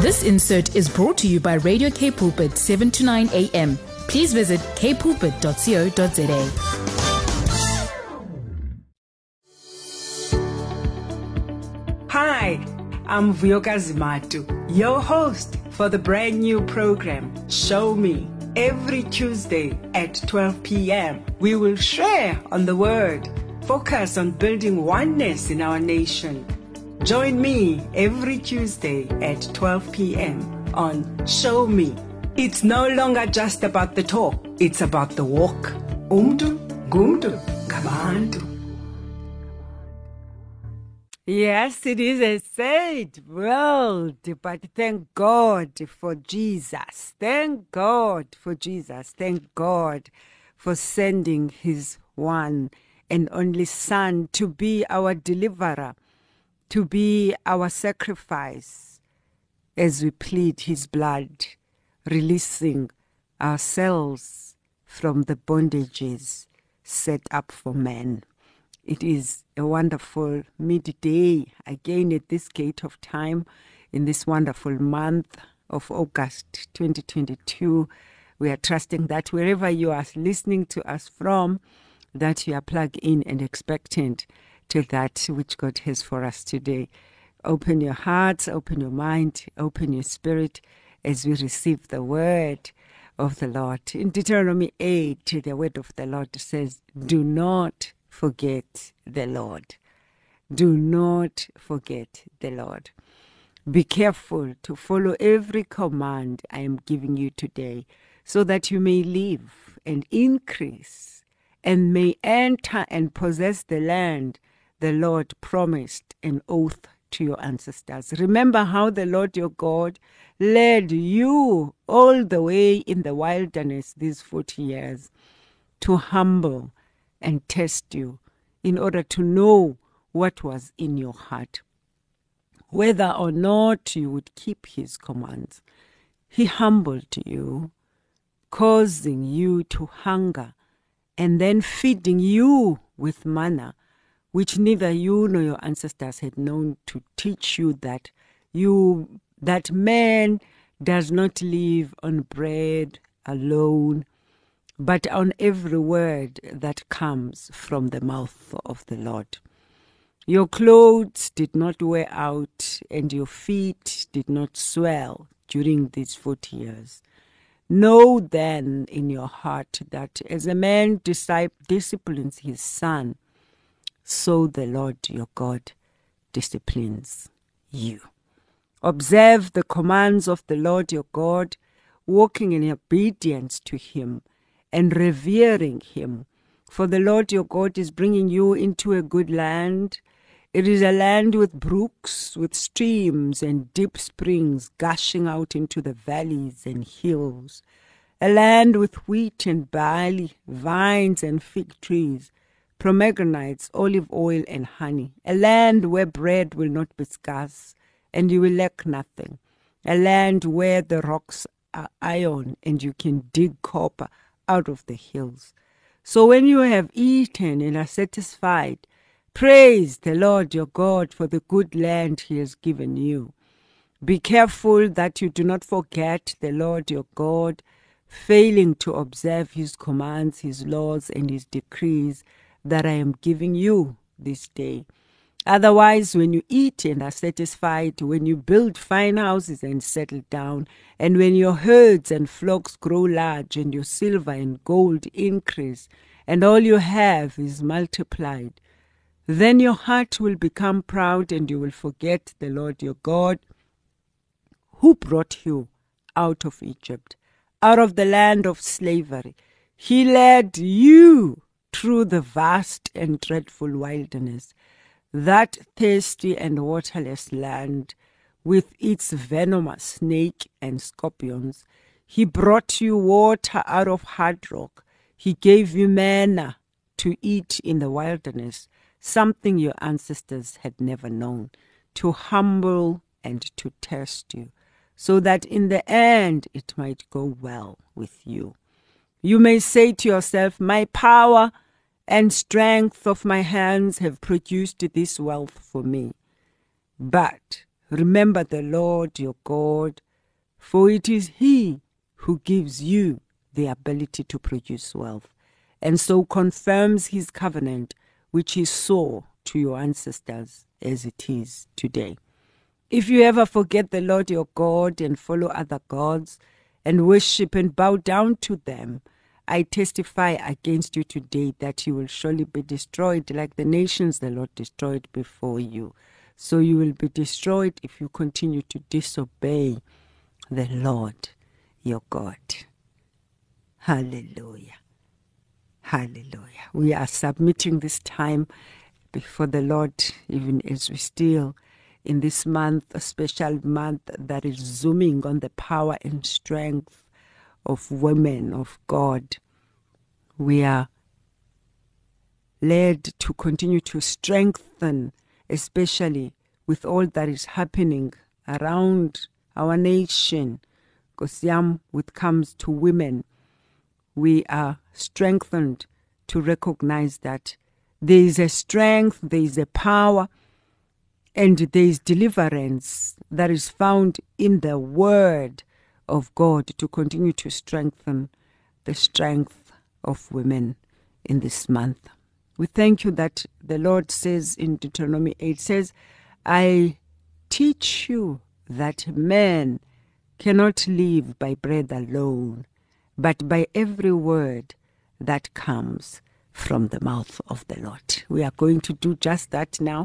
This insert is brought to you by Radio K Pulpit 7 to 9 a.m. Please visit kpulpit.co.za. Hi, I'm Vuyokazi Matu, your host for the brand new program, Show Me. Every Tuesday at 12 p.m., we will share on the Word, focus on building oneness in our nation. Join me every Tuesday at 12 p.m. on Show Me. It's no longer just about the talk, it's about the walk. Umdu, gumdu, gabantu. Yes, it is a sad world, but thank God for Jesus. Thank God for Jesus. Thank God for sending his one and only Son to be our deliverer, to be our sacrifice as we plead his blood, releasing ourselves from the bondages set up for man. It is a wonderful midday again at this gate of time in this wonderful month of August 2022. We are trusting that wherever you are listening to us from, that you are plugged in and expectant to that which God has for us today. Open your hearts, open your mind, open your spirit as we receive the word of the Lord. In Deuteronomy 8, the word of the Lord says, Do not forget the Lord. Do not forget the Lord. Be careful to follow every command I am giving you today, so that you may live and increase and may enter and possess the land the Lord promised an oath to your ancestors. Remember how the Lord your God led you all the way in the wilderness these 40 years to humble and test you in order to know what was in your heart, whether or not you would keep his commands. He humbled you, causing you to hunger, and then feeding you with manna, which neither you nor your ancestors had known to teach you that you that man does not live on bread alone but on every word that comes from the mouth of the Lord. Your clothes did not wear out, and your feet did not swell during these forty years. Know then in your heart that as a man disciplines his son, so the Lord your God disciplines you. Observe the commands of the Lord your God, walking in obedience to him and revering him. For the Lord your God is bringing you into a good land. It is a land with brooks, with streams and deep springs gushing out into the valleys and hills. A land with wheat and barley, vines and fig trees, pomegranates, olive oil, and honey. A land where bread will not be scarce, and you will lack nothing. A land where the rocks are iron, and you can dig copper out of the hills. So when you have eaten and are satisfied, praise the Lord your God for the good land he has given you. Be careful that you do not forget the Lord your God, failing to observe his commands, his laws, and his decrees that I am giving you this day. Otherwise, when you eat and are satisfied, when you build fine houses and settle down, and when your herds and flocks grow large, and your silver and gold increase, and all you have is multiplied, then your heart will become proud, and you will forget the Lord your God, who brought you out of Egypt, out of the land of slavery. He led you through the vast and dreadful wilderness that thirsty and waterless land with its venomous snake and scorpions. He brought you water out of hard rock. He gave you manna to eat in the wilderness, something your ancestors had never known, to humble and to test you, so that in the end it might go well with you. You may say to yourself, My power and strength of my hands have produced this wealth for me. But remember the Lord your God, for it is He who gives you the ability to produce wealth, and so confirms His covenant, which He swore to your ancestors as it is today. If you ever forget the Lord your God and follow other gods and worship and bow down to them, I testify against you today that you will surely be destroyed like the nations the Lord destroyed before you. So you will be destroyed if you continue to disobey the Lord your God. Hallelujah. Hallelujah. We are submitting this time before the Lord, even as we still in this month, a special month that is zooming on the power and strength of women of God. We are led to continue to strengthen, especially with all that is happening around our nation. Kosiam, with comes to women, we are strengthened to recognize that there is a strength, there is a power, and there is deliverance that is found in the word of God to continue to strengthen the strength of women in this month. We thank you that the Lord says in Deuteronomy 8 says, I teach you that man cannot live by bread alone, but by every word that comes from the mouth of the Lord. We are going to do just that now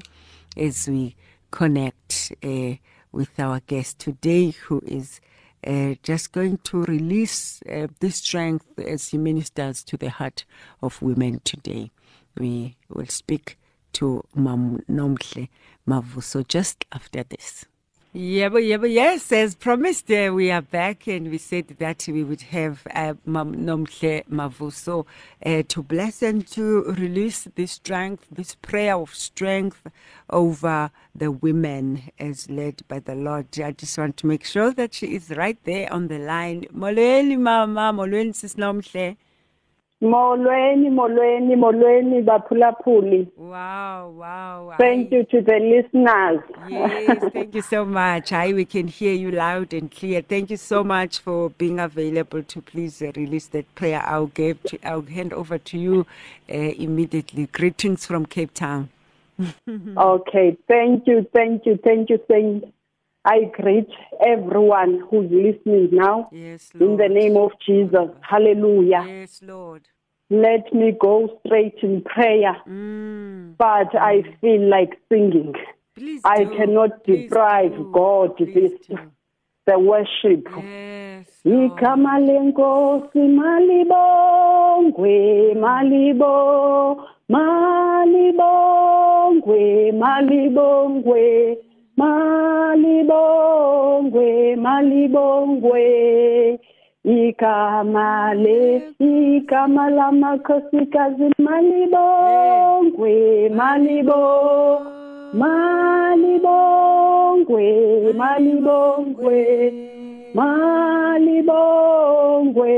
as we connect uh, with our guest today, who is uh, just going to release uh, this strength as he ministers to the heart of women today. We will speak to Mam Nomhle Mavuso just after this. Yeah, but yeah, but yes, as promised, uh, we are back, and we said that we would have uh, Mavuso uh, to bless and to release this strength, this prayer of strength over the women as led by the Lord. I just want to make sure that she is right there on the line. Molweni mama, molweni sis. Molweni, molweni, molweni, baphulaphuli. Wow, wow. Thank I- you to the listeners. Yes, thank you so much. Hi, we can hear you loud and clear. Thank you so much for being available to please release that prayer. I'll give to, I'll hand over to you uh, immediately. Greetings from Cape Town. okay, thank you, thank you, thank you, thank I greet everyone who's listening now Yes, Lord. in the name of Jesus. Hallelujah. Yes, Lord. Let me go straight in prayer, Mm, but I feel like singing. please I do. cannot Please deprive do. God Please this do. the worship. Yes, Lord. igama lenkosi malibongwe malibo malibongwe malibongwe malibongwe malibongwe igama le igama lamakhosikazi malibongwe malibo malibongwe malibongwe malibongwe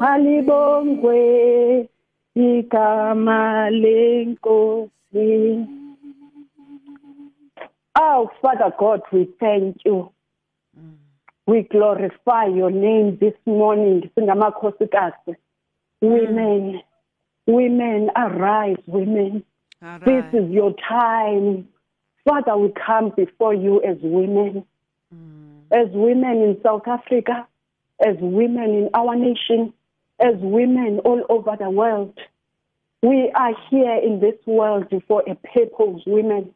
malibongwe igama lenkosi Oh, Father God, we thank you. We glorify your name this morning. Singamakhosikazi. Women, women, arise, women. All This is your time. Father, we come before you as women, mm. as women in South Africa, as women in our nation, as women all over the world. We are here in this world for a purpose, women.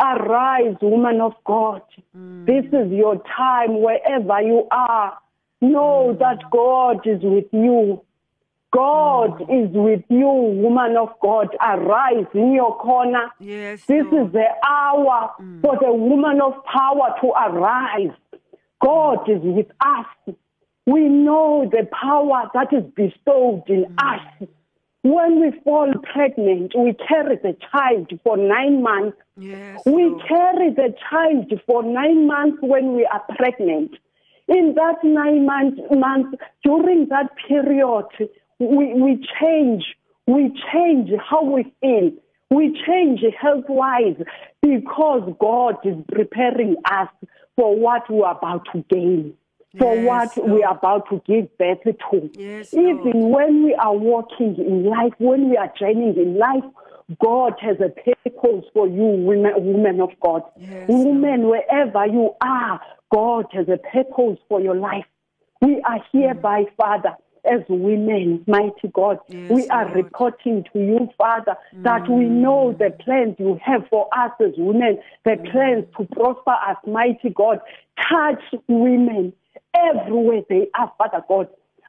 Arise, woman of God. Mm. This is your time wherever you are. Know mm. that God is with you. God mm. is with you, woman of God. Arise in your corner. Yes, This Lord. is the hour for the woman of power to arise. God is with us. We know the power that is bestowed in us. When we fall pregnant, we carry the child for nine months. Yes, We Lord. carry the child for nine months when we are pregnant. In that nine months, months during that period, we, we change. We change how we feel. We change health wise because God is preparing us for what we're about to gain. For Yes, what we are about to give birth to. Yes, Even when we are walking in life, when we are journeying in life, God has a purpose for you, women, women of God. Yes, women, wherever you are, God has a purpose for your life. We are hereby, Father, as women, mighty God. Yes, we are Lord. reporting to you, Father, that we know the plans you have for us as women, the plans to prosper us, mighty God. Touch women everywhere they are, Father God.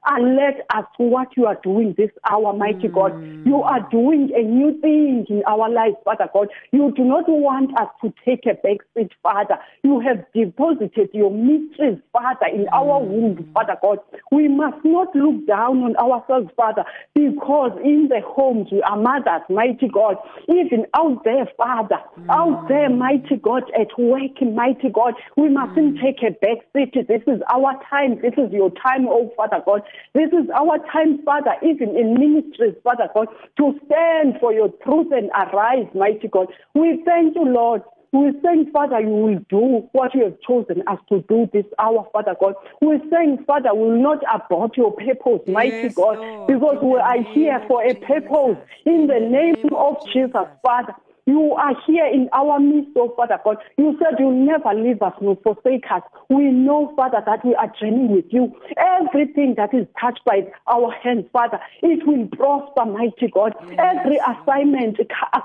Alert us to what you are doing this hour, mighty God. Mm. You are doing a new thing in our lives, Father God. You do not want us to take a back seat, Father. You have deposited your mysteries, Father, in our mm. womb, Father God. We must not look down on ourselves, Father, because in the homes we are mothers, mighty God. Even out there, Father, out mm. there, mighty God, at work, mighty God, we mustn't take a back seat. This is our time. This is your time, oh Father God. This is our time, Father, even in ministries, Father God, to stand for your truth and arise, mighty God. We thank you, Lord. We're saying, Father, you will do what you have chosen us to do this hour, Father God. We're saying, Father, we will not abort your purpose, mighty God, Lord, because we are here for a purpose. In the name of Jesus, Father. You are here in our midst, oh Father God. You said you'll never leave us nor forsake us. We know, Father, that we are journeying with you. Everything that is touched by our hands, Father, it will prosper, mighty God. Every assignment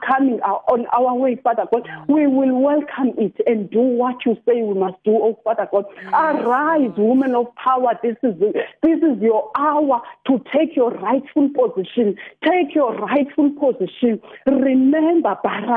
coming uh, on our way, Father God, we will welcome it and do what you say we must do, oh Father God. Arise, woman of power. This is this is your hour to take your rightful position. Take your rightful position. Remember Barak,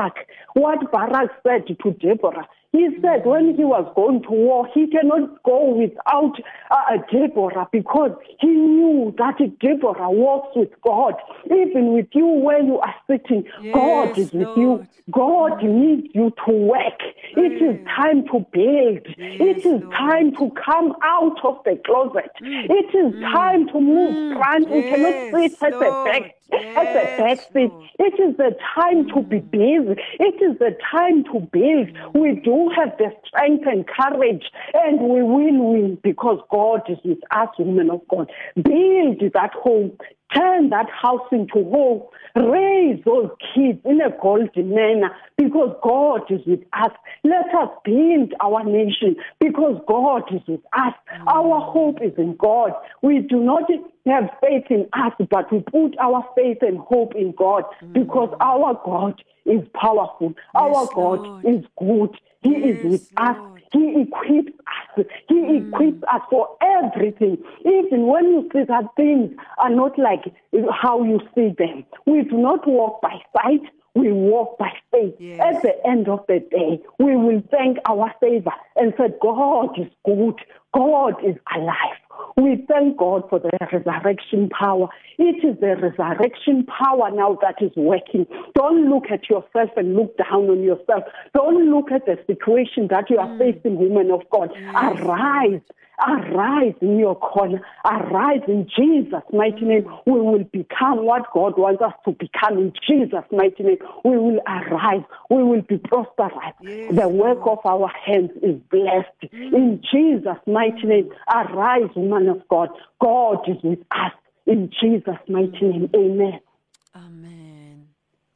what Barak said to Deborah. He said when he was going to war, he cannot go without uh, Deborah because he knew that Deborah walks with God. Even with you where you are sitting, God Yes, is with Lord. you. God mm. needs you to work. It is mm. time to build. it is Lord. time to come out of the closet. Mm. It is time to move front. We cannot Yes, sit at the back. At the back seat. It is the time to be busy. It is the time to build. We do have the strength and courage, and we will win because God is with us, women of God. Build that home. Turn that house into home. Raise those kids in a golden manner because God is with us. Let us build our nation because God is with us. Our hope is in God. We do not have faith in us, but we put our faith and hope in God because our God is powerful. our God Lord. is good. He is with Yes, us. He equips us. He hmm. equips us for everything. Even when you see that things are not like how you see them. We do not walk by sight. We walk by faith. Yes. At the end of the day, we will thank our Savior and say, God is good. God is alive. We thank God for the resurrection power. It is the resurrection power now that is working. Don't look at yourself and look down on yourself. Don't look at the situation that you are mm. facing, women of God. Arise. Arise in your corner. Arise in Jesus' mighty name. We will become what God wants us to become in Jesus' mighty name. We will arise. We will be prosperous. Yes, the work of our hands is blessed. In mm. Jesus' mighty name. Arise, woman of God. God is with us. In Jesus' mighty name. Amen. Amen.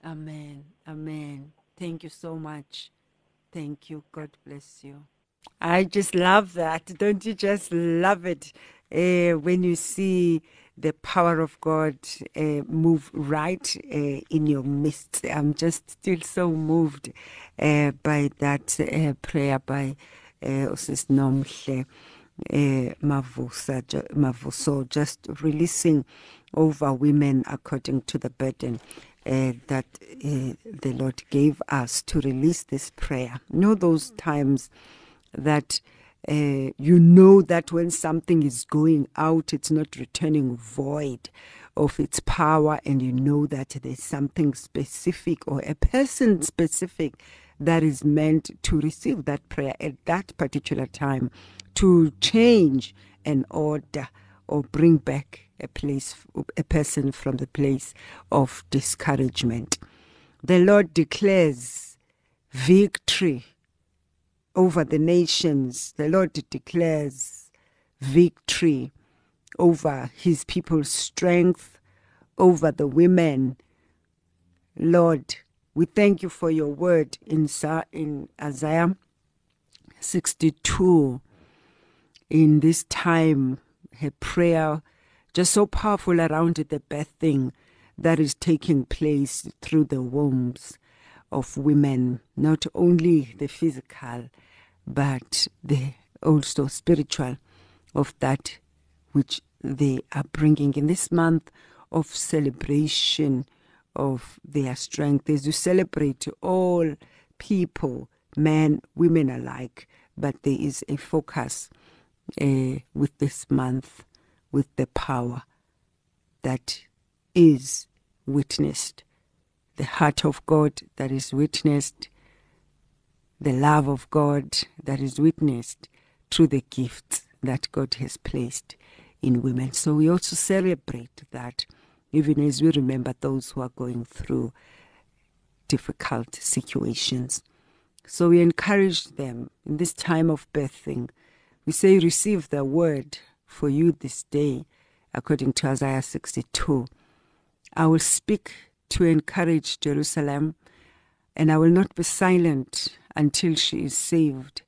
Amen. Amen. Thank you so much. Thank you. God bless you. I just love that. Don't you just love it uh, when you see the power of God uh, move right uh, in your midst? I'm just still so moved by that prayer by uh, Sis Nomhle Mavusa, ju- Mavuso, just releasing over women according to the burden uh, that uh, the Lord gave us to release this prayer. You know those times that uh, you know that when something is going out, it's not returning void of its power, and you know that there's something specific or a person specific that is meant to receive that prayer at that particular time to change an order or bring back a place a person from the place of discouragement the Lord declares victory over the nations. The Lord declares victory over his people's strength, over the women. Lord, we thank you for your word in, in Isaiah 62. In this time, her prayer just so powerful around the birthing that is taking place through the wombs of women, not only the physical, but the also spiritual of that which they are bringing in this month of celebration of their strength as you celebrate all people, men, women alike, but there is a focus uh, with this month, with the power that is witnessed, the heart of God that is witnessed, the love of God that is witnessed through the gifts that God has placed in women. So we also celebrate that, even as we remember those who are going through difficult situations. So we encourage them in this time of birthing. We say, Receive the word for you this day, according to Isaiah 62. I will speak to encourage Jerusalem, and I will not be silent until she is saved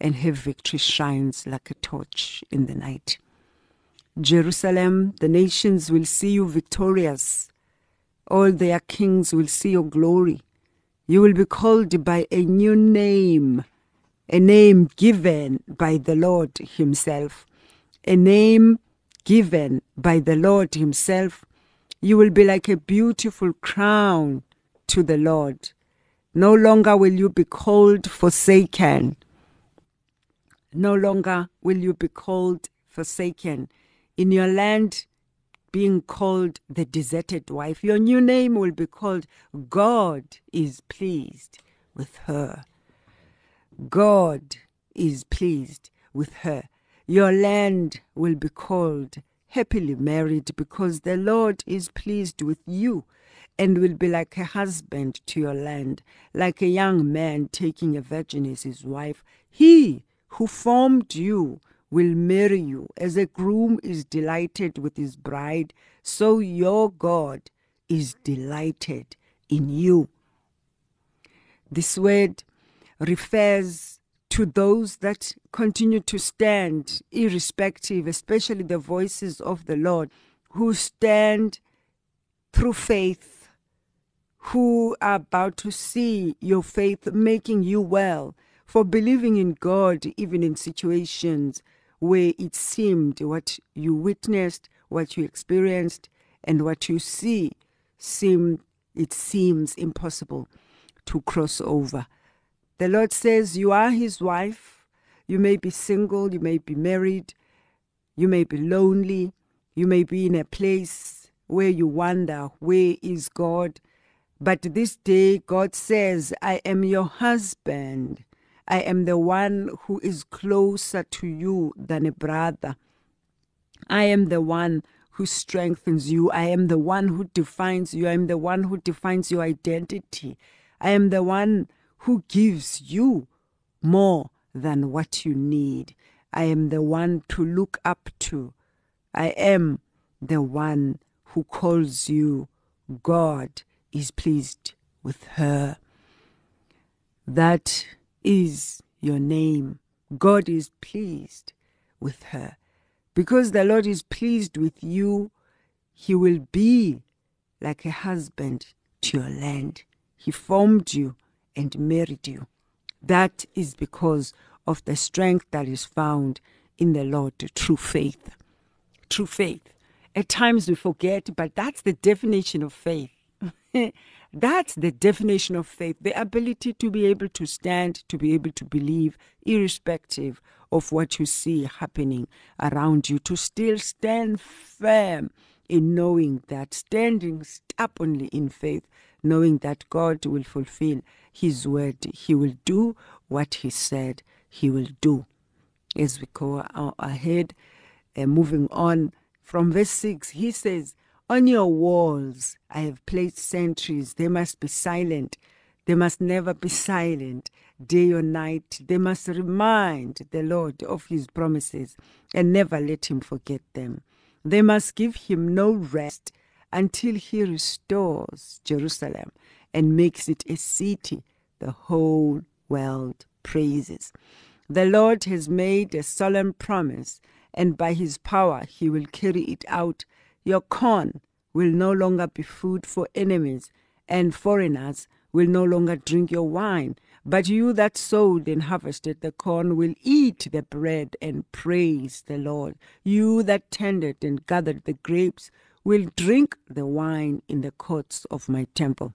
and her victory shines like a torch in the night. Jerusalem, the nations will see you victorious. All their kings will see your glory. You will be called by a new name, a name given by the Lord Himself, a name given by the Lord Himself. You will be like a beautiful crown to the Lord. No longer will you be called forsaken. No longer will you be called forsaken in your land being called the deserted wife. Your new name will be called God is pleased with her. God is pleased with her. Your land will be called happily married because the Lord is pleased with you and will be like a husband to your land, like a young man taking a virgin as his wife. He who formed you will marry you. As a groom is delighted with his bride, so your God is delighted in you. This word refers to those that continue to stand, irrespective, especially the voices of the Lord, who stand through faith, who are about to see your faith making you well, for believing in God, even in situations where it seemed what you witnessed, what you experienced, and what you see seem it seems impossible to cross over. The Lord says you are his wife. You may be single, you may be married, you may be lonely, you may be in a place where you wonder, where is God? But this day, God says, I am your husband. I am the one who is closer to you than a brother. I am the one who strengthens you. I am the one who defines you. I am the one who defines your identity. I am the one who gives you more than what you need. I am the one to look up to. I am the one who calls you. God is pleased with her. That is your name. God is pleased with her. Because the Lord is pleased with you, He will be like a husband to your land. He formed you and married you. That is because of the strength that is found in the Lord true faith. True faith. At times we forget, but that's the definition of faith. That's the definition of faith the ability to be able to stand, to be able to believe, irrespective of what you see happening around you, to still stand firm in knowing that, standing stubbornly in faith, knowing that God will fulfill His word. He will do what He said He will do. As we go ahead, uh, moving on from verse 6, He says, On your walls, I have placed sentries. They must be silent. They must never be silent. Day or night, they must remind the Lord of his promises and never let him forget them. They must give him no rest until he restores Jerusalem and makes it a city the whole world praises. The Lord has made a solemn promise, and by his power he will carry it out. Your corn will no longer be food for enemies, and foreigners will no longer drink your wine. But you that sowed and harvested the corn will eat the bread and praise the Lord. You that tended and gathered the grapes will drink the wine in the courts of my temple.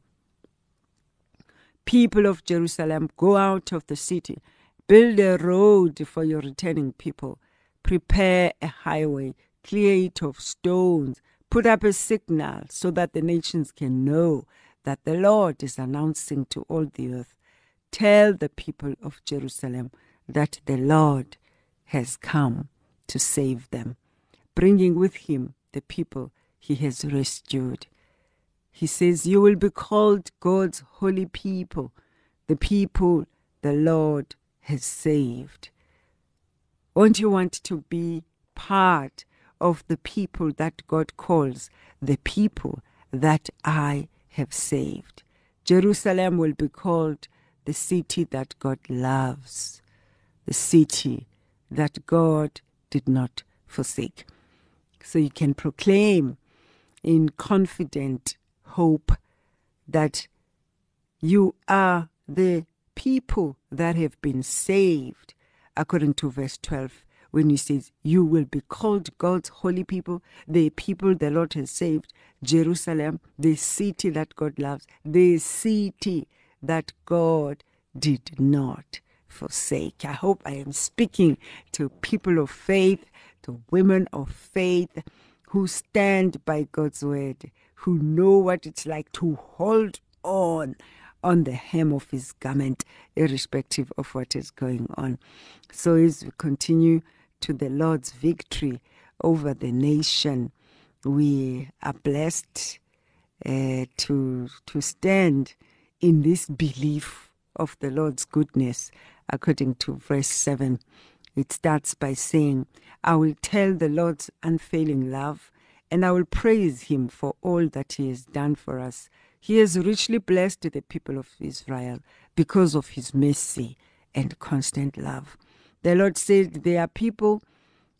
People of Jerusalem, go out of the city, build a road for your returning people, prepare a highway, clear it of stones, put up a signal so that the nations can know that the Lord is announcing to all the earth. Tell the people of Jerusalem that the Lord has come to save them, bringing with him the people he has rescued. He says, You will be called God's holy people, the people the Lord has saved. Won't you want to be part of the people that God calls the people that I have saved? Jerusalem will be called the city that God loves, the city that God did not forsake. So you can proclaim in confident hope that you are the people that have been saved, according to verse 12, when he says, You will be called God's holy people, the people the Lord has saved, Jerusalem, the city that God loves, the city that God did not forsake. I hope I am speaking to people of faith, to women of faith who stand by God's word, who know what it's like to hold on on the hem of his garment, irrespective of what is going on. So, as we continue to the Lord's victory over the nation, we are blessed uh, to to stand in this belief of the Lord's goodness, according to verse seven. It starts by saying, I will tell the Lord's unfailing love, and I will praise him for all that he has done for us. He has richly blessed the people of Israel because of his mercy and constant love. The Lord said, They are people,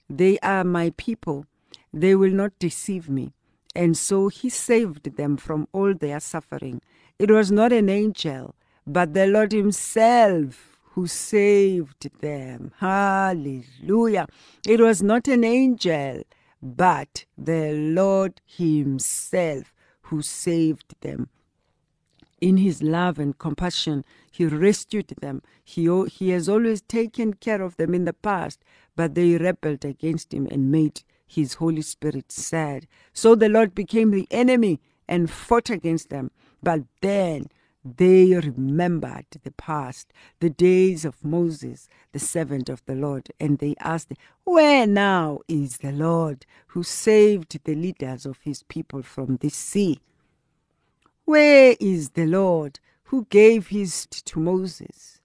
they are my people, they will not deceive me. And so he saved them from all their suffering. It was not an angel, but the Lord himself who saved them. Hallelujah. It was not an angel, but the Lord Himself who saved them. In His love and compassion, He rescued them. He, he has always taken care of them in the past, but they rebelled against Him and made His Holy Spirit sad. So the Lord became the enemy and fought against them. But then they remembered the past, the days of Moses, the servant of the Lord, and they asked, Where now is the Lord who saved the leaders of his people from the sea? Where is the Lord who gave his to Moses?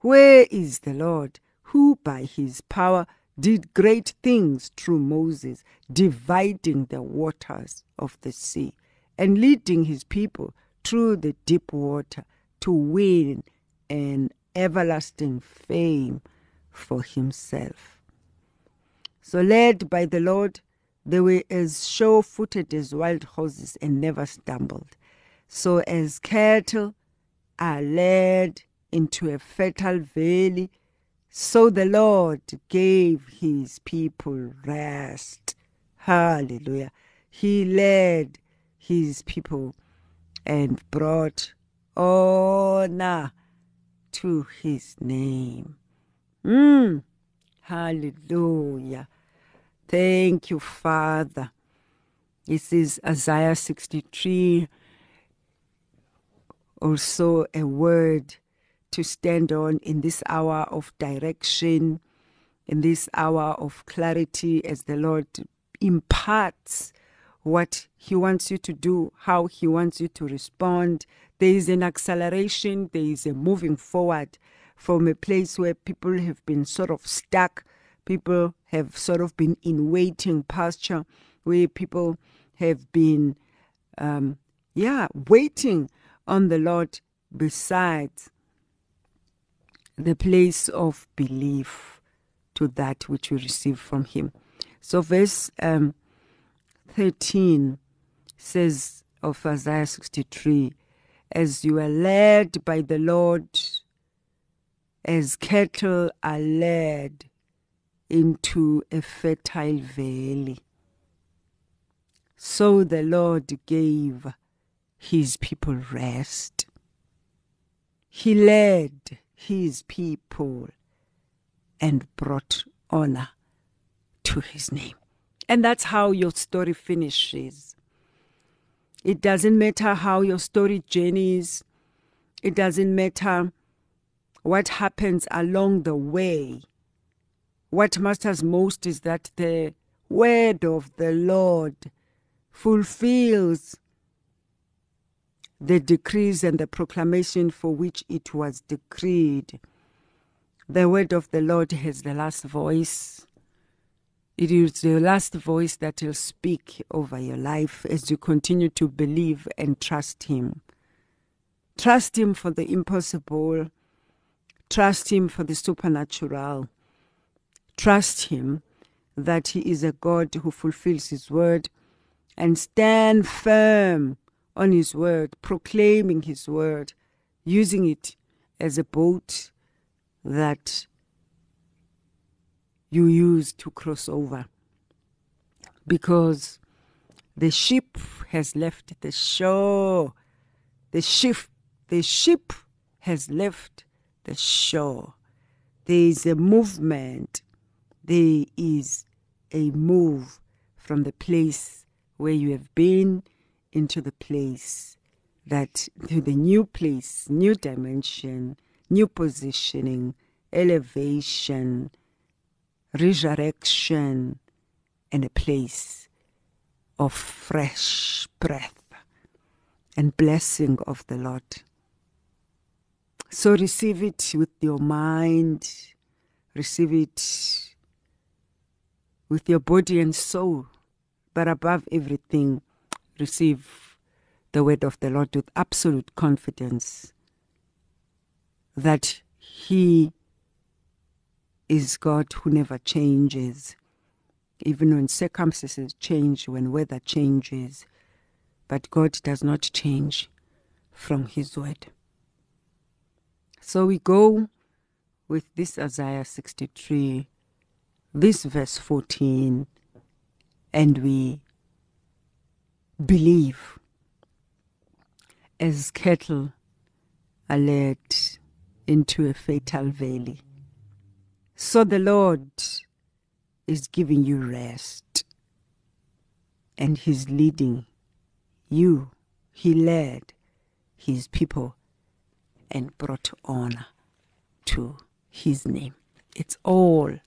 Where is the Lord who by his power did great things through Moses, dividing the waters of the sea and leading his people through the deep water to win an everlasting fame for himself. So, led by the Lord, they were as sure footed as wild horses and never stumbled. So, as cattle are led into a fertile valley, so the Lord gave his people rest. Hallelujah. He led his people and brought honor to his name. Mm. Hallelujah. Thank you, Father. This is Isaiah 63, also a word to stand on in this hour of direction, in this hour of clarity as the Lord imparts what He wants you to do, how He wants you to respond. There is an acceleration, there is a moving forward from a place where people have been sort of stuck, people have sort of been in waiting posture, where people have been, um, yeah, waiting on the Lord besides the place of belief to that which we receive from Him. So, verse um, 13 says of Isaiah 63 As you are led by the Lord, as cattle are led into a fertile valley, so the Lord gave his people rest. He led his people and brought honor to his name. And that's how your story finishes. It doesn't matter how your story journeys, it doesn't matter what happens along the way. What matters most is that the word of the Lord fulfills the decrees and the proclamation for which it was decreed. The word of the Lord has the last voice. It is the last voice that will speak over your life as you continue to believe and trust Him. Trust Him for the impossible. Trust Him for the supernatural. Trust Him that He is a God who fulfills His word and stand firm on His word, proclaiming His word, using it as a boat that you use to cross over. Because the ship has left the shore. The ship, the ship has left the shore. There is a movement. There is a move from the place where you have been into the place that to the new place, new dimension, new positioning, elevation, resurrection, and a place of fresh breath and blessing of the Lord. So receive it with your mind, receive it with your body and soul, but above everything, receive the word of the Lord with absolute confidence that He is God who never changes, even when circumstances change, when weather changes. But God does not change from His word. So we go with this Isaiah 63, this verse 14, and we believe as cattle are led into a fatal valley. So the Lord is giving you rest and He's leading you. He led His people and brought honor to His name. It's all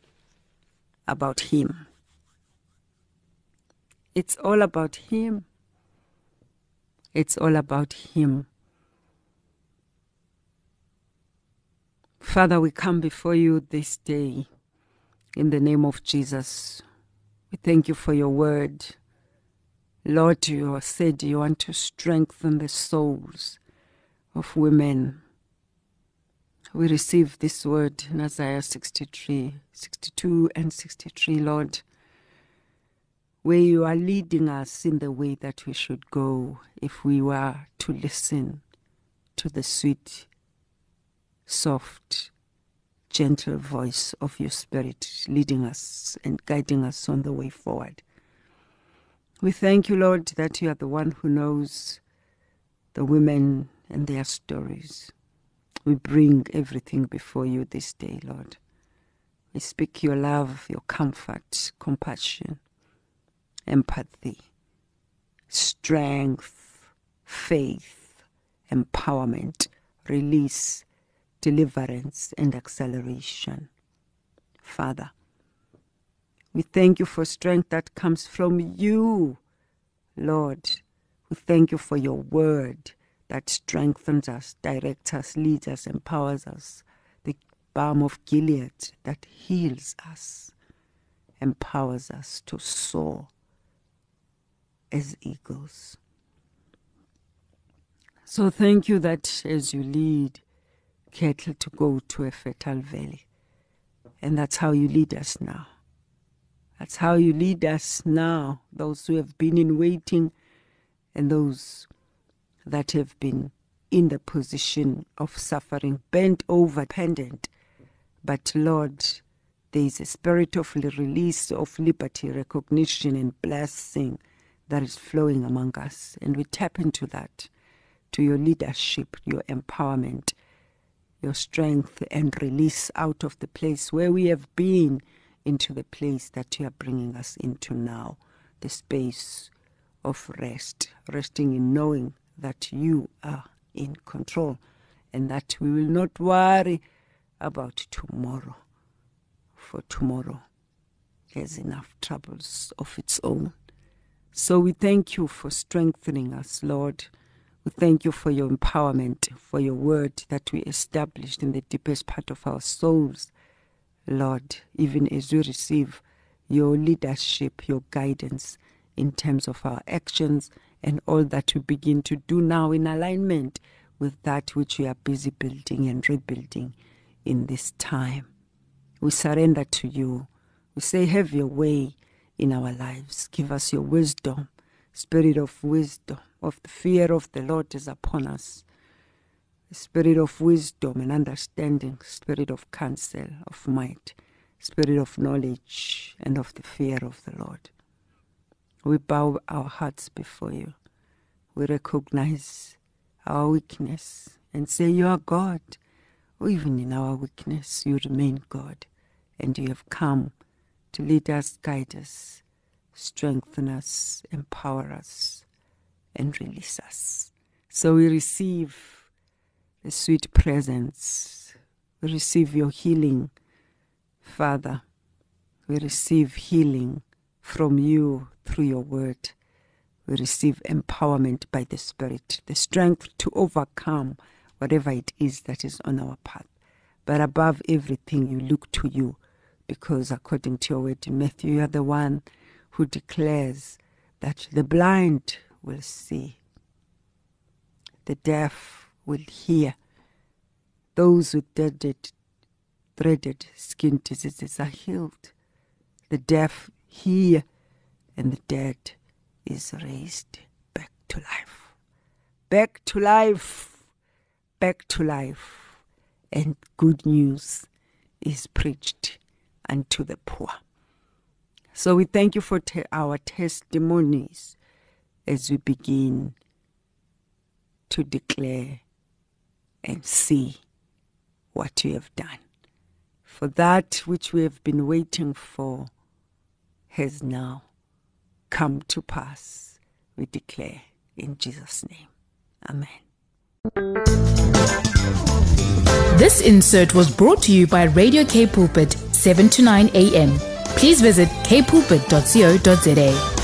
about Him. It's all about Him. It's all about Him. Father, we come before you this day in the name of Jesus. We thank you for your word. Lord, you said you want to strengthen the souls of women. We receive this word in Isaiah 63, 62, and 63, Lord, where you are leading us in the way that we should go if we were to listen to the sweet soft, gentle voice of your Spirit leading us and guiding us on the way forward. We thank you, Lord, that you are the one who knows the women and their stories. We bring everything before you this day, Lord. We speak your love, your comfort, compassion, empathy, strength, faith, empowerment, release, deliverance, and acceleration. Father, we thank you for strength that comes from you, Lord, we thank you for your word that strengthens us, directs us, leads us, empowers us. The balm of Gilead that heals us, empowers us to soar as eagles. So thank you that as you lead cattle to go to a fertile valley, and that's how you lead us now. That's how you lead us now, those who have been in waiting and those that have been in the position of suffering, bent over, pendant. But Lord, there is a spirit of release, of liberty, recognition, and blessing that is flowing among us. And we tap into that, to your leadership, your empowerment, your strength, and release out of the place where we have been into the place that you are bringing us into now, the space of rest, resting in knowing that you are in control and that we will not worry about tomorrow, for tomorrow has enough troubles of its own. So we thank you for strengthening us, Lord. Thank you for your empowerment, for your word that we established in the deepest part of our souls, Lord, even as we receive your leadership, your guidance in terms of our actions and all that we begin to do now in alignment with that which we are busy building and rebuilding in this time. We surrender to you. We say, Have your way in our lives. Give us your wisdom, spirit of wisdom, of the fear of the Lord is upon us. Spirit of wisdom and understanding, spirit of counsel, of might, spirit of knowledge, and of the fear of the Lord. We bow our hearts before you. We recognize our weakness and say, You are God. Even in our weakness, you remain God, and you have come to lead us, guide us, strengthen us, empower us, and release us. So we receive the sweet presence. We receive your healing, Father. We receive healing from you through your word. We receive empowerment by the Spirit, the strength to overcome whatever it is that is on our path. But above everything, you look to you because according to your word in Matthew, you are the one who declares that the blind will see, the deaf will hear, those with dreaded, dreaded skin diseases are healed, the deaf hear, and the dead is raised back to life. Back to life, back to life, and good news is preached unto the poor. So we thank you for te- our testimonies as we begin to declare and see what you have done. For that which we have been waiting for has now come to pass, we declare in Jesus' name. Amen. This insert was brought to you by Radio K Pulpit, 7 to 9 a.m. Please visit kpulpit.co.za.